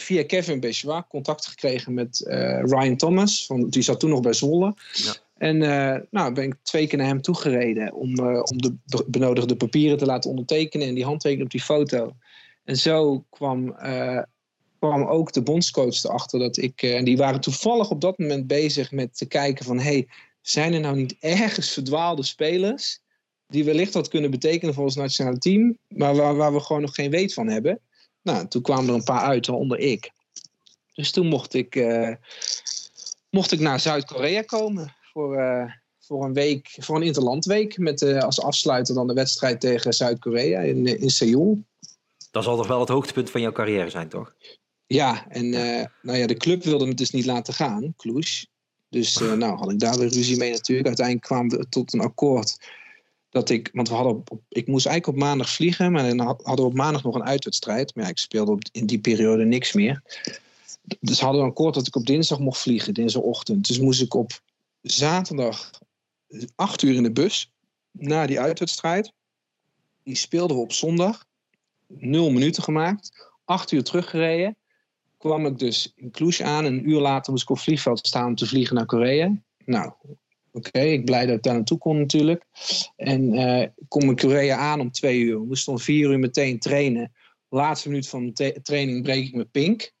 via Kevin Bechois contact gekregen met uh, Ryan Thomas. Van, die zat toen nog bij Zwolle. Ja. En uh, nou, ben ik twee keer naar hem toegereden om, uh, om de benodigde papieren te laten ondertekenen en die handtekening op die foto. En zo kwam, kwam ook de bondscoach erachter dat ik. en die waren toevallig op dat moment bezig met te kijken van hey, zijn er nou niet ergens verdwaalde spelers die wellicht wat kunnen betekenen voor ons nationale team, maar waar, waar we gewoon nog geen weet van hebben. Nou, toen kwamen er een paar uit, waaronder ik. Dus toen mocht ik, uh, mocht ik naar Zuid-Korea komen voor, uh, voor een week, voor een interlandweek. Met uh, als afsluiter dan de wedstrijd tegen Zuid-Korea in, in Seoul. Dat zal toch wel het hoogtepunt van jouw carrière zijn, toch? Ja, en nou ja, de club wilde me dus niet laten gaan, Cluj. Dus nou had ik daar weer ruzie mee natuurlijk. Uiteindelijk kwamen we tot een akkoord dat ik, want we hadden op, ik moest eigenlijk op maandag vliegen, maar dan hadden we op maandag nog een uitwedstrijd. Maar ik speelde op, in die periode niks meer. Dus hadden we een akkoord dat ik op dinsdag mocht vliegen, dinsdagochtend. Dus moest ik op zaterdag acht uur in de bus na die uitwedstrijd. Die speelden we op zondag. Nul minuten gemaakt. Acht uur teruggereden. Kwam ik dus in Cluj aan. Een uur later moest ik op vliegveld staan om te vliegen naar Korea. Nou, Oké, ik blij dat ik daar naartoe kon natuurlijk. En uh, kom in Korea aan om twee uur. We moesten om vier uur meteen trainen. Laatste minuut van de training breek ik mijn pink.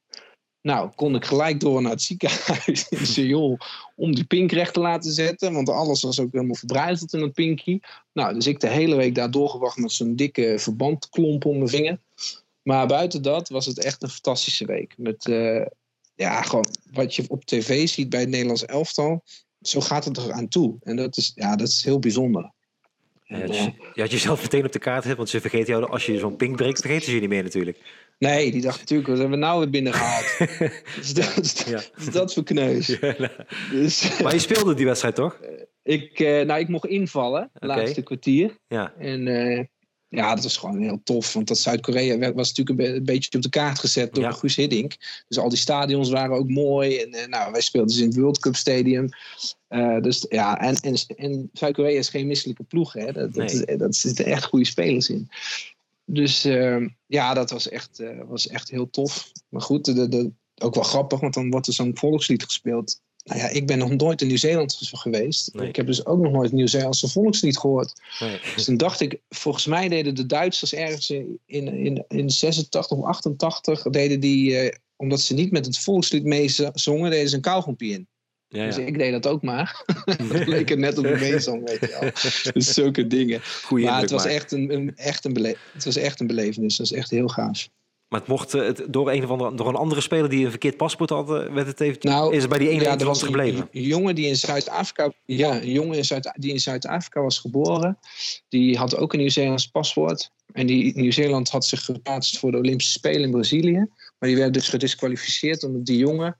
Nou, kon ik gelijk door naar het ziekenhuis in Seoul om die pink recht te laten zetten. Want alles was ook helemaal verbrijzeld in het pinky. Nou, dus ik de hele week daar doorgewacht met zo'n dikke verbandklomp om mijn vinger. Maar buiten dat was het echt een fantastische week. Met, uh, ja, gewoon wat je op tv ziet bij het Nederlands elftal zo gaat het er aan toe. En dat is, ja, dat is heel bijzonder. Ja, dus je had jezelf meteen op de kaart hebt, want ze vergeten jou, als je zo'n pink breekt, vergeten ze je niet meer natuurlijk. Nee, die dacht natuurlijk, wat hebben we nou weer binnengehaald? dus dat, ja. dus dat verkneus. Ja, nou. dus, maar je speelde die wedstrijd toch? Ik, uh, nou, ik mocht invallen, okay. laatste kwartier. Ja. En uh, ja, dat was gewoon heel tof. Want dat Zuid-Korea was natuurlijk een, beetje op de kaart gezet door ja. Guus Hiddink. Dus al die stadions waren ook mooi. En, en nou, wij speelden dus in het World Cup Stadium. Uh, dus ja, en, en, en Zuid-Korea is geen misselijke ploeg. Hè? Dat, nee. dat, dat zitten echt goede spelers in. Dus uh, ja, dat was echt, uh, was echt heel tof. Maar goed, de, de, ook wel grappig, want dan wordt er zo'n volkslied gespeeld. Nou ja, ik ben nog nooit in Nieuw-Zeeland geweest. Nee. Ik heb dus ook nog nooit Nieuw-Zeelandse volkslied gehoord. Nee. Dus toen dacht ik, volgens mij deden de Duitsers ergens in, in, in 86 of 88, deden die, uh, omdat ze niet met het volkslied meezongen, deden ze een kauwgompie in. Ja, ja. Dus ik deed dat ook maar. dat leek er net op de meezong, weet je wel. Dus zulke dingen. Goeie maar het was, echt een, een, echt een het was echt een belevenis. Dat is echt heel gaaf. Maar het mocht het, door, een of andere, door een andere speler die een verkeerd paspoort had, werd het even, nou, is het bij die ene ja, was gebleven? Een jongen die in Zuid-Afrika, ja, een jongen in Zuid, die in Zuid-Afrika was geboren, die had ook een Nieuw-Zeelands paspoort. En die Nieuw-Zeeland had zich geplaatst voor de Olympische Spelen in Brazilië. Maar die werd dus gedisqualificeerd omdat die jongen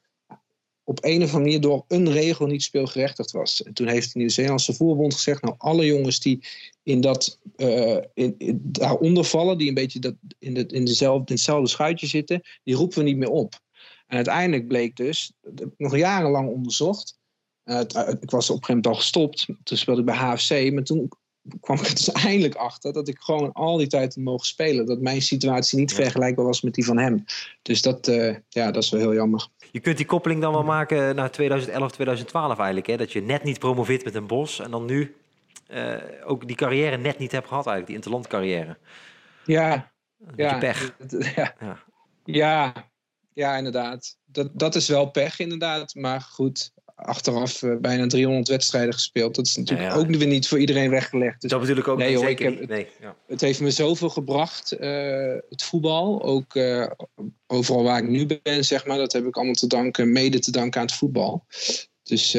op een of andere manier door een regel niet speelgerechtigd was. En toen heeft de Nieuw-Zeelandse voetbalbond gezegd: Nou, alle jongens die in dat, uh, in, in, daaronder vallen, die een beetje dat, in, de, in, dezelfde, in hetzelfde schuitje zitten, die roepen we niet meer op. En uiteindelijk bleek dus, nog jarenlang onderzocht. Uh, ik was op een gegeven moment al gestopt. Toen speelde ik bij HFC. Maar toen kwam ik er dus eindelijk achter dat ik gewoon al die tijd mogen spelen. Dat mijn situatie niet vergelijkbaar was met die van hem. Dus dat, ja, dat is wel heel jammer. Je kunt die koppeling dan wel maken naar 2011, 2012 eigenlijk. Hè? Dat je net niet promoveert met een bos. En dan nu uh, ook die carrière net niet hebt gehad eigenlijk. Die interlandcarrière. Ja. ja, pech. Ja. ja. ja. Ja, inderdaad. Dat, dat is wel pech, inderdaad. Maar goed, achteraf uh, bijna 300 wedstrijden gespeeld. Dat is natuurlijk ja, ja. ook weer niet voor iedereen weggelegd. Dus, dat ik ook nee, joh, zeker nee, ja. Het heeft me zoveel gebracht, uh, het voetbal. Ook uh, overal waar ik nu ben, zeg maar. Dat heb ik allemaal te danken, mede te danken aan het voetbal. Dus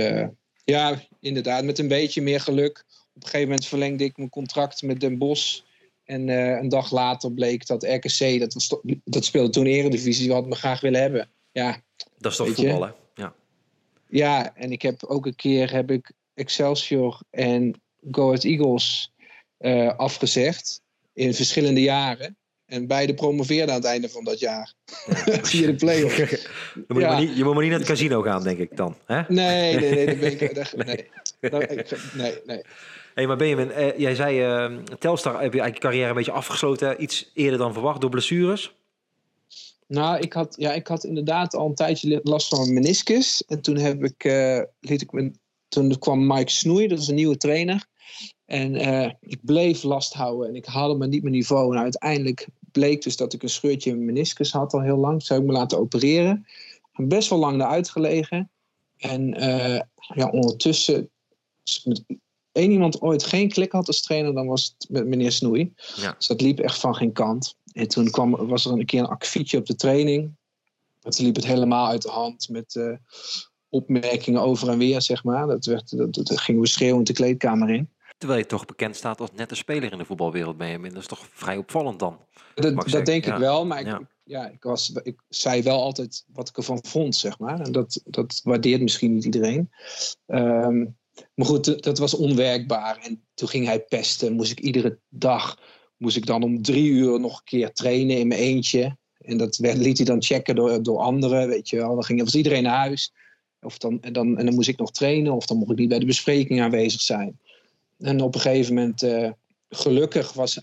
ja, inderdaad, met een beetje meer geluk. Op een gegeven moment verlengde ik mijn contract met Den Bosch. En een dag later bleek dat RKC, dat, was, dat speelde toen Eredivisie, wat me graag willen hebben. Ja, dat is toch voetbal, hè? Ja. En ik heb ook een keer heb ik Excelsior en Go Ahead Eagles uh, afgezegd in verschillende jaren. En beide promoveerden aan het einde van dat jaar. Ja. Via de play-off. je, moet ja. maar niet, je moet maar niet naar het casino gaan, denk ik dan. Hè? Nee, nee, nee. Dat ben ik, dat, nee. nee. nee, nee. Hey, maar Benjamin, uh, jij zei uh, Telstar heb je eigenlijk je carrière een beetje afgesloten. Iets eerder dan verwacht door blessures. Nou, ik had, ja, ik had inderdaad al een tijdje last van mijn meniscus. En toen, heb ik, uh, liet ik me, toen kwam Mike Snoei, dat is een nieuwe trainer. En uh, ik bleef last houden en ik haalde maar niet mijn niveau. En uiteindelijk bleek dus dat ik een scheurtje in mijn meniscus had al heel lang. Zou ik me laten opereren. Ik best wel lang eruit gelegen. En uh, ja, ondertussen, met één iemand ooit geen klik had als trainer, dan was het met meneer Snoei. Ja. Dus dat liep echt van geen kant. En toen kwam, was er een keer een akkefietje op de training. En toen liep het helemaal uit de hand met uh, opmerkingen over en weer, zeg maar. Dat, werd, dat, dat gingen we schreeuwend de kleedkamer in. Terwijl je toch bekend staat als nette speler in de voetbalwereld, ben je Dat is toch vrij opvallend dan? Dat, dat denk ja. ik wel, maar ik, ja. ja. ik, was, ik zei wel altijd wat ik ervan vond, zeg maar. En dat, dat waardeert misschien niet iedereen. Um, maar goed, dat was onwerkbaar. En toen ging hij pesten. Moest ik iedere dag moest ik dan om drie uur nog een keer trainen in mijn eentje. En dat liet hij dan checken door, door anderen, weet je wel. Dan ging iedereen naar huis. Of dan, en, dan, en dan moest ik nog trainen of dan mocht ik niet bij de bespreking aanwezig zijn. En op een gegeven moment, uh, gelukkig was,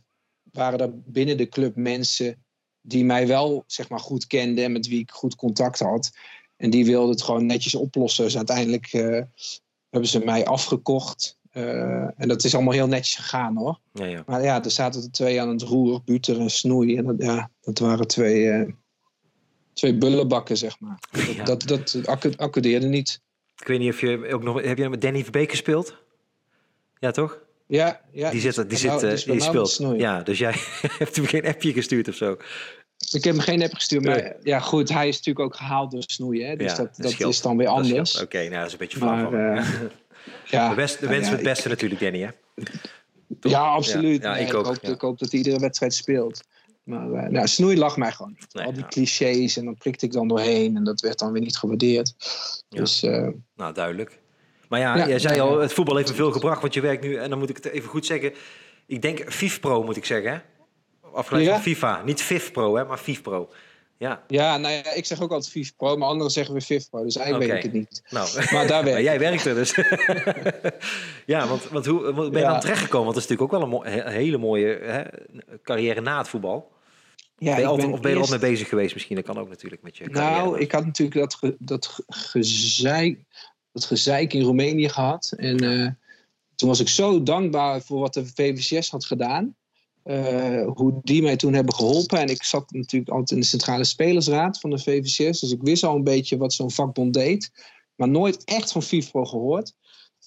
waren er binnen de club mensen die mij wel zeg maar, goed kenden en met wie ik goed contact had. En die wilden het gewoon netjes oplossen. Dus uiteindelijk uh, hebben ze mij afgekocht. Uh, en dat is allemaal heel netjes gegaan hoor. Ja, ja. Maar ja, er zaten er twee aan het roer, Buter en Snoei. En dat, ja, dat waren twee, uh, twee bullenbakken, zeg maar. Ja. Dat, dat, dat accordeerde niet. Ik weet niet of je ook nog... Heb je met Danny Verbeek gespeeld? Ja, toch? Ja, ja. Die, zit, die, zit, die, die speelt. Ja, dus jij hebt hem geen appje gestuurd of zo? Ik heb hem geen app gestuurd, maar nee. ja goed, hij is natuurlijk ook gehaald door Snoei. Hè? Dus ja, dat, dat, dat is dan weer anders. Oké, okay, nou dat is een beetje flauw. Maar, uh, ja, de, de wens ja, het beste natuurlijk, Danny, hè? Toch? Ja, absoluut. Ja, ik, ook, ik, hoop, ik, hoop, dat hij iedere wedstrijd speelt. Maar uh, nou, snoei lag mij gewoon. Nee, Al die clichés en dan prikte ik dan doorheen en dat werd dan weer niet gewaardeerd. Dus, uh, nou, duidelijk. Maar ja, ja jij zei al, het voetbal heeft me veel gebracht, want je werkt nu, en dan moet ik het even goed zeggen, ik denk FIFPro moet ik zeggen, hè? Afgeleid van FIFA. Niet FIFPro, hè, maar FIFPro. Ja. ja, nou ja, ik zeg ook altijd FIFA Pro, maar anderen zeggen weer FIFA Pro. Dus eigenlijk okay. weet ik het niet. Nou. Maar daar werkt Jij werkt er dus. ja, want, want hoe ben je ja. dan terechtgekomen? Want dat is natuurlijk ook wel een, mo een hele mooie hè, carrière na het voetbal. Ja, ben je altijd, of ben je er al mee bezig geweest misschien? Dat kan ook natuurlijk met je carrière. Nou, ik had natuurlijk dat, ge, dat, gezeik, dat gezeik in Roemenië gehad. En uh, toen was ik zo dankbaar voor wat de VVCS had gedaan. Uh, hoe die mij toen hebben geholpen. En ik zat natuurlijk altijd in de centrale spelersraad van de VVCS. Dus ik wist al een beetje wat zo'n vakbond deed. Maar nooit echt van FIFPro gehoord.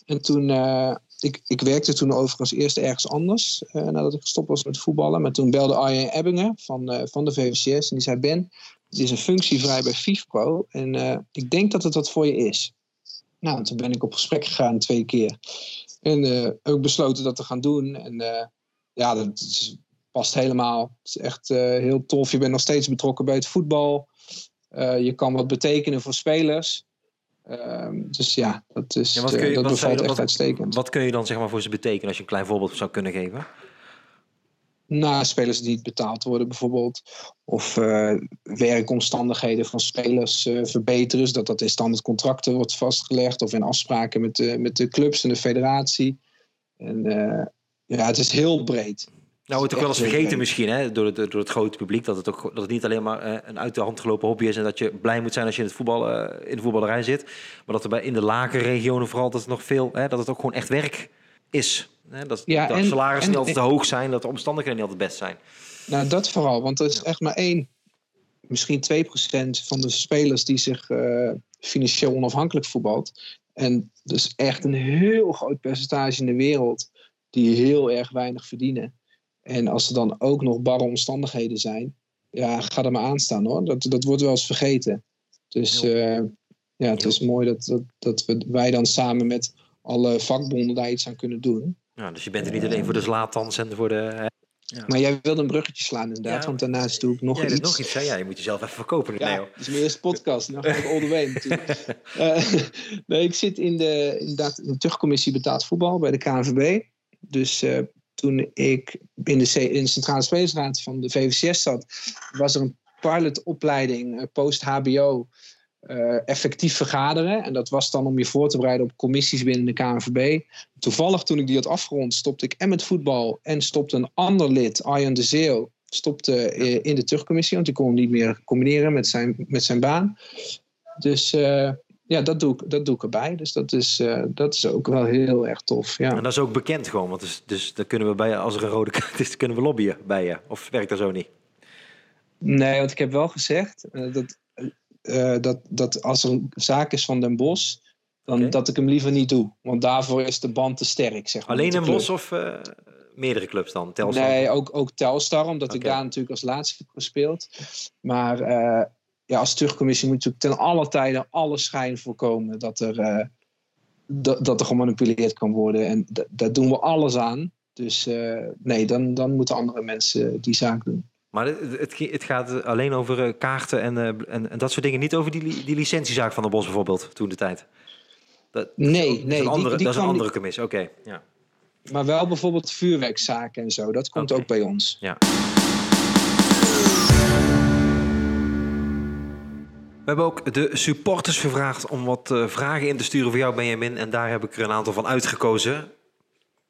En toen, uh, ik, ik werkte toen overigens eerst ergens anders. Uh, nadat ik gestopt was met voetballen. Maar toen belde Arjen Ebbingen van, van de VVCS. En die zei, Ben, er is een functie vrij bij FIFPro. En ik denk dat het wat voor je is. Nou, toen ben ik op gesprek gegaan twee keer. En ook besloten dat te gaan doen. En ja, dat is, past helemaal. Het is echt uh, heel tof. Je bent nog steeds betrokken bij het voetbal. Uh, je kan wat betekenen voor spelers. Ehm, dus ja, dat, is, Ja, wat eh, kun je- dat wat zou je- bevalt echt wat- uitstekend. Wat kun je dan zeg maar voor ze betekenen als je een klein voorbeeld zou kunnen geven? Na spelers die niet betaald worden bijvoorbeeld. Of eh, werkomstandigheden van spelers eh, verbeteren. Dus dat dat in standaard contracten wordt vastgelegd. Of in afspraken met de, met de clubs en de federatie. En eh, ja, het is heel breed. Nou, het ook wel eens vergeten misschien hè, door, het, door het grote publiek. Dat het, ook, dat het niet alleen maar eh, een uit de hand gelopen hobby is. En dat je blij moet zijn als je in, het voetbal, eh, in de voetballerij zit. Maar dat er bij, in de lage regionen vooral dat het nog veel, hè, dat het ook gewoon echt werk is. Hè, dat Ja, dat en- salarissen en- niet altijd te hoog zijn. Dat de omstandigheden niet altijd best zijn. Nou, dat vooral. Want er is echt maar één, misschien 2% van de spelers die zich eh, financieel onafhankelijk voetbalt. En dus echt een heel groot percentage in de wereld die heel erg weinig verdienen. En als er dan ook nog barre omstandigheden zijn, ja, ga er maar aan staan hoor. Dat, dat wordt wel eens vergeten. Dus eh, ja, het is mooi dat, dat, dat we, wij dan samen met alle vakbonden daar iets aan kunnen doen. Ja, dus je bent er niet alleen voor de Zlatans en voor de... hè. Maar jij wilde een bruggetje slaan inderdaad, Ja. want daarnaast doe ik nog iets. nog iets, hè? Ja, je moet jezelf even verkopen. Ja, Leo. dat is mijn eerste podcast. Nou ga ik all the way natuurlijk. Eh, nee, ik zit in de, inderdaad, in de terugcommissie betaald voetbal bij de KNVB. Dus eh, toen ik in de, Centrale Spelersraad van de VVCS zat, was er een pilotopleiding eh, post-HBO eh, effectief vergaderen. En dat was dan om je voor te bereiden op commissies binnen de KNVB. Toevallig toen ik die had afgerond, stopte ik en met voetbal en stopte een ander lid, Arjan de Zeeuw, stopte in de terugcommissie, want die kon niet meer combineren met zijn, met zijn baan. Dus ja, dat doe, ik, dat doe ik erbij. Dus dat is, eh, dat is ook wel heel erg tof. Ja. En dat is ook bekend gewoon. Want dus, dus dan kunnen we bij, als er een rode kaart is, kunnen we lobbyen bij je. Of werkt dat zo niet? Nee, want ik heb wel gezegd eh, dat, eh, dat, dat als er een zaak is van Den Bos, dan dat ik hem liever niet doe. Want daarvoor is de band te sterk. Zeg maar, Alleen met de een club. Bos of meerdere clubs dan? Telstar? Nee, ook, ook Telstar, omdat ik daar natuurlijk als laatste heb gespeeld. Maar ja, als terugcommissie moet je natuurlijk ten alle tijden alle schijn voorkomen dat er, eh, dat, dat er gemanipuleerd kan worden. En daar doen we alles aan. Dus eh, nee, dan, dan moeten andere mensen die zaak doen. Maar het, het, het gaat alleen over eh, kaarten en, en, en dat soort dingen. Niet over die, die licentiezaak van de Bos bijvoorbeeld, toen de tijd. Dat, Nee, dat is nee, een die- andere, die dat is een andere commissie. Oké, ja. Maar wel bijvoorbeeld vuurwerkzaken en zo. Dat komt ook bij ons. ja. Hebben ook de supporters gevraagd om wat eh, vragen in te sturen voor jou, Benjamin. En daar heb ik er een aantal van uitgekozen.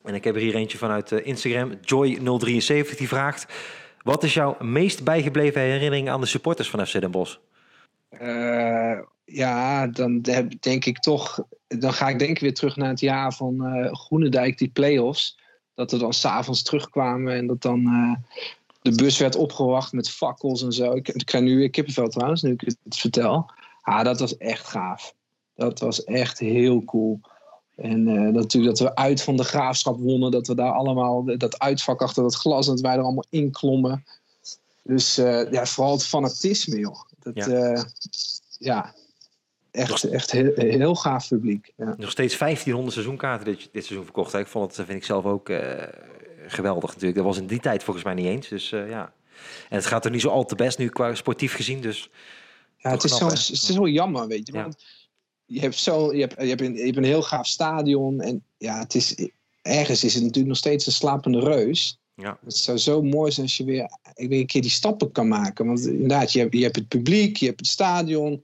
En ik heb er hier eentje vanuit eh, Instagram. Joy073 die vraagt... Wat is jouw meest bijgebleven herinnering aan de supporters van FC Den Bosch? Eh, ja, dan denk ik toch. Dan ga ik denk ik weer terug naar het jaar van eh Groenendijk, die play-offs. Dat we dan s'avonds terugkwamen en dat dan de bus werd opgewacht met fakkels en zo. Ik, ik krijg nu weer kippenvel trouwens, nu ik het vertel. Ah, dat was echt gaaf. Dat was echt heel cool. En eh, natuurlijk dat we uit van de graafschap wonnen. Dat we daar allemaal, dat uitvak achter dat glas, en dat wij er allemaal in klommen. Dus eh, ja, vooral het fanatisme, joh. Dat, Ja. ja, ja echt, echt heel, heel gaaf publiek. Ja. Nog steeds 1500 seizoenkaarten dit, dit seizoen verkocht. Hè. Ik vond het, vind ik zelf ook eh, geweldig natuurlijk. Dat was in die tijd volgens mij niet eens. Dus eh, ja. En het gaat er niet zo al te best nu qua sportief gezien. Dus Ja, het, is knap, zo, het is zo jammer, weet je. Ja. Want je hebt, zo, je, hebt, je, hebt een, je hebt een heel gaaf stadion. En ja, het is, ergens is het natuurlijk nog steeds een slapende reus. ja. Het zou zo mooi zijn als je weer, ik een keer die stappen kan maken. Want inderdaad, je hebt, je hebt het publiek, je hebt het stadion.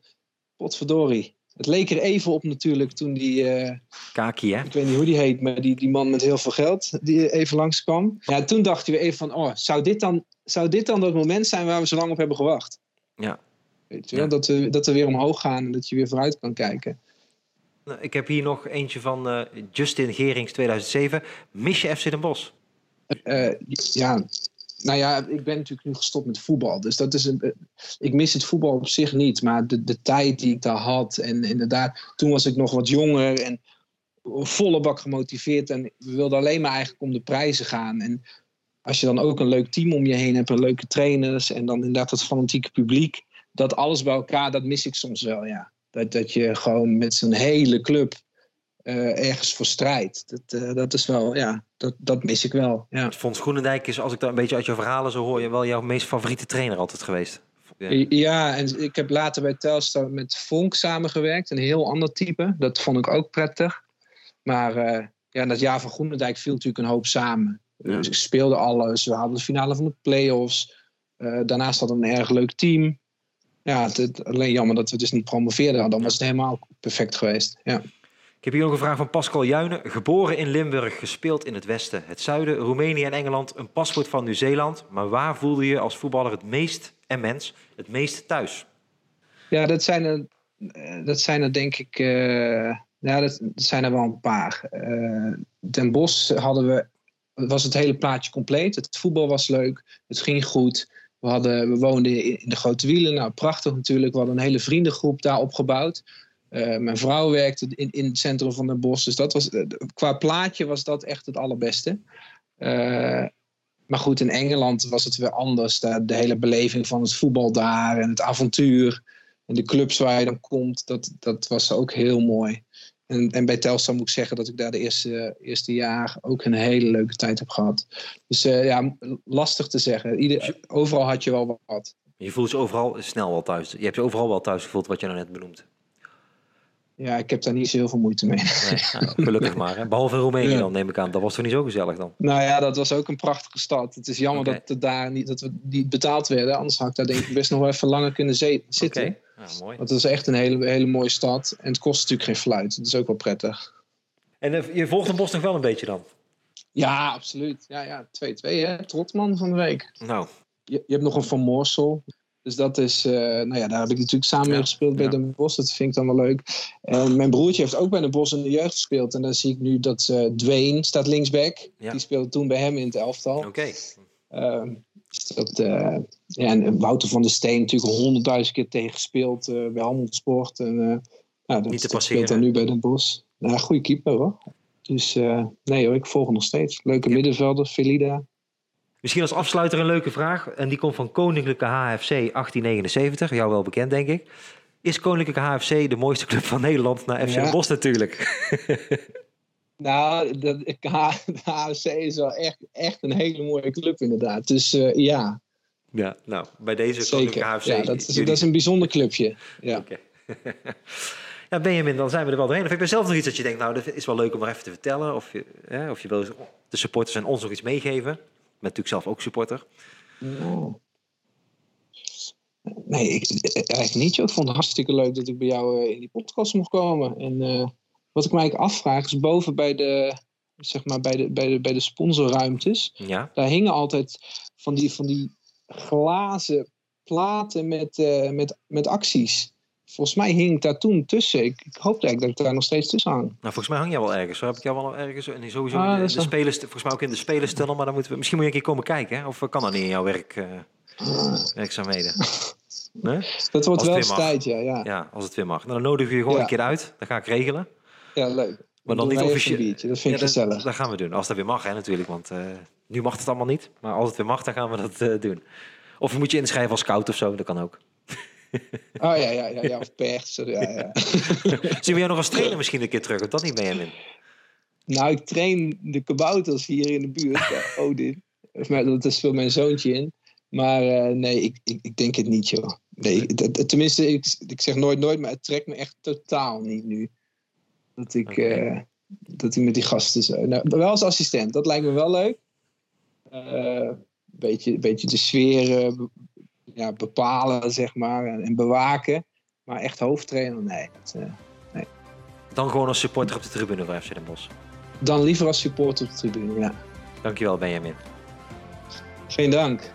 Potverdorie. Het leek er even op natuurlijk toen die, eh, Kaki, hè? ik weet niet hoe die heet, maar die, die man met heel veel geld die even langskwam. Ja, toen dachten we even van, oh, zou dit dan, zou dit dan dat moment zijn waar we zo lang op hebben gewacht? Ja. Weet je wel? Ja. Dat, we, dat we weer omhoog gaan en dat je weer vooruit kan kijken. Nou, Ik heb hier nog eentje van eh, Justin Gerings 2007. Mis je FC Den Bosch? Eh, ja, nou ja, ik ben natuurlijk nu gestopt met voetbal. Dus dat is een, eh, ik mis het voetbal op zich niet. Maar de, de tijd die ik daar had. En inderdaad, toen was ik nog wat jonger. En volle bak gemotiveerd. En we wilden alleen maar eigenlijk om de prijzen gaan. En als je dan ook een leuk team om je heen hebt. En leuke trainers. En dan inderdaad dat fanatieke publiek. Dat alles bij elkaar, dat mis ik soms wel, ja. Dat, dat je gewoon met zo'n hele club eh, ergens voor strijdt. Dat, eh, dat is wel, ja, dat, dat mis ik wel. Ja. Fons Groenendijk is, als ik daar een beetje uit jouw verhalen zo hoor, je wel jouw meest favoriete trainer altijd geweest. Ja, en ik heb later bij Telstar met Vonk samengewerkt. Een heel ander type. Dat vond ik ook prettig. Maar uh, ja, dat jaar van Groenendijk viel natuurlijk een hoop samen. Ja. Dus ik speelde alles. We hadden de finale van de play-offs. Uh, daarnaast hadden we een erg leuk team. Ja, het, alleen jammer dat we dus niet promoveerden. Dan was het helemaal perfect geweest. Ja. Ik heb hier nog een vraag van Pascal Juinen. Geboren in Limburg, gespeeld in het westen, het zuiden, Roemenië en Engeland, een paspoort van Nieuw-Zeeland. Maar waar voelde je als voetballer het meest, en mens, het meest thuis? Ja, dat zijn er, dat zijn er denk ik, uh, ja, dat, zijn er wel een paar. Uh, Den Bosch hadden we, was het hele plaatje compleet. Het voetbal was leuk, het ging goed. We, hadden, we woonden in de Grote Wielen, nou prachtig natuurlijk. We hadden een hele vriendengroep daar opgebouwd. Uh, mijn vrouw werkte in, in het centrum van Den Bosch. Dus dat was, qua plaatje was dat echt het allerbeste. Uh, maar goed, in Engeland was het weer anders. De, de, hele beleving van het voetbal daar en het avontuur. En de clubs waar je dan komt, dat, dat was ook heel mooi. En, en bij Telstar moet ik zeggen dat ik daar de eerste, eerste jaar ook een hele leuke tijd heb gehad. Dus ja, lastig te zeggen. Ieder, overal had je wel wat. Je voelt je overal snel wel thuis. Je hebt je overal wel thuis gevoeld wat je nou net benoemt. Ja, ik heb daar niet zo heel veel moeite mee. Nee, nou, gelukkig maar. Hè? Behalve Roemenië ja. dan, neem ik aan. Dat was toch niet zo gezellig dan? Nou ja, dat was ook een prachtige stad. Het is jammer okay. dat, het daar niet, dat we niet betaald werden. Anders had ik daar denk ik best nog wel even langer kunnen zitten. Okay. Ja, mooi. Want het is echt een hele, hele mooie stad. En het kost natuurlijk geen fluit. Dat is ook wel prettig. En uh, je volgt de Bos nog wel een beetje dan? Ja, absoluut. Ja, ja. 2-2 hè. Trotman van de week. Nou. Je, je hebt nog een Van Moorsel. Dus dat is, uh, nou ja, daar heb ik natuurlijk samen mee ja, gespeeld bij ja. Den Bosch. Dat vind ik dan wel leuk. En mijn broertje heeft ook bij Den Bosch in de jeugd gespeeld. En dan zie ik nu dat uh, Dwayne staat linksback. Ja. Die speelde toen bij hem in het elftal. Oké. Okay. Uh, dat, ja, en Wouter van der Steen natuurlijk honderdduizend keer tegen gespeeld bij Helmond Sport. En, nou, dat, Niet te dat speelt dan nu bij Den Bosch. Nou, goede keeper hoor. Dus nee hoor, ik volg nog steeds. Leuke middenvelder, Felida. Misschien als afsluiter een leuke vraag. En die komt van Koninklijke HFC 1879. Jou wel bekend, denk ik. Is Koninklijke HFC de mooiste club van Nederland? Na FC ja. Bos natuurlijk. nou, de, de HFC is wel echt, echt een hele mooie club inderdaad. Dus uh, ja. Ja, nou, bij deze Koninklijke HFC... Ja, dat is, jullie... dat is een bijzonder clubje. Ja. Okay. ja, Benjamin, dan zijn we er wel doorheen. Of heb je zelf nog iets dat je denkt, nou, dat is wel leuk om maar even te vertellen? Of je, hè, of je wil de supporters en ons nog iets meegeven? Met natuurlijk zelf ook supporter. Oh. Nee, ik, eigenlijk niet. Ik vond het hartstikke leuk dat ik bij jou in die podcast mocht komen. En uh, wat ik mij eigenlijk afvraag is boven bij de, zeg maar, bij de, bij de, bij de sponsorruimtes. Ja. Daar hingen altijd van die, van die glazen platen met, uh, met, met acties. Volgens mij hing ik daar toen tussen. Ik, ik hoop eigenlijk dat ik daar nog steeds tussen hang. Nou, volgens mij hang jij wel ergens. Zo heb ik jou wel ergens. En sowieso ah, in de, de spelers, volgens mij ook in de spelerstunnel. Maar dan moeten we, misschien moet je een keer komen kijken. Hè? Of kan dat niet in jouw werk, uh, ah. werkzaamheden? Nee? Dat wordt wel eens tijd, ja, ja. Ja, als het weer mag. Nou, dan nodig je gewoon ja. een keer uit. Dan ga ik regelen. Ja, leuk. Maar dan, dan niet officieel. Dat vind ik ja, gezellig. Dat, dat, gaan we doen. Als dat weer mag, hè, natuurlijk. Want uh, nu mag het allemaal niet. Maar als het weer mag, dan gaan we dat uh, doen. Of je moet je inschrijven als scout of zo. Dat kan ook. Oh ja, ja, ja, ja of pers. Ja, ja. Zien we jou nog als trainer misschien een keer terug? Of dat niet, Benjamin? Nou, ik train de kabouters hier in de buurt. bij Odin. Dat is veel mijn zoontje in. Maar uh, nee, ik, ik, ik, denk het niet, joh. Nee, dat, tenminste, ik, ik zeg nooit nooit, maar het trekt me echt totaal niet nu. Dat ik, okay. uh, dat ik met die gasten zo... Nou, wel als assistent, dat lijkt me wel leuk. Uh, beetje, beetje de sfeer ja, bepalen, zeg maar, en, en, bewaken. Maar echt hoofdtrainer, nee, dat, uh, nee. Dan gewoon als supporter op de tribune voor FC Den Bosch? Dan liever als supporter op de tribune, ja. Dankjewel, Benjamin. Geen dank.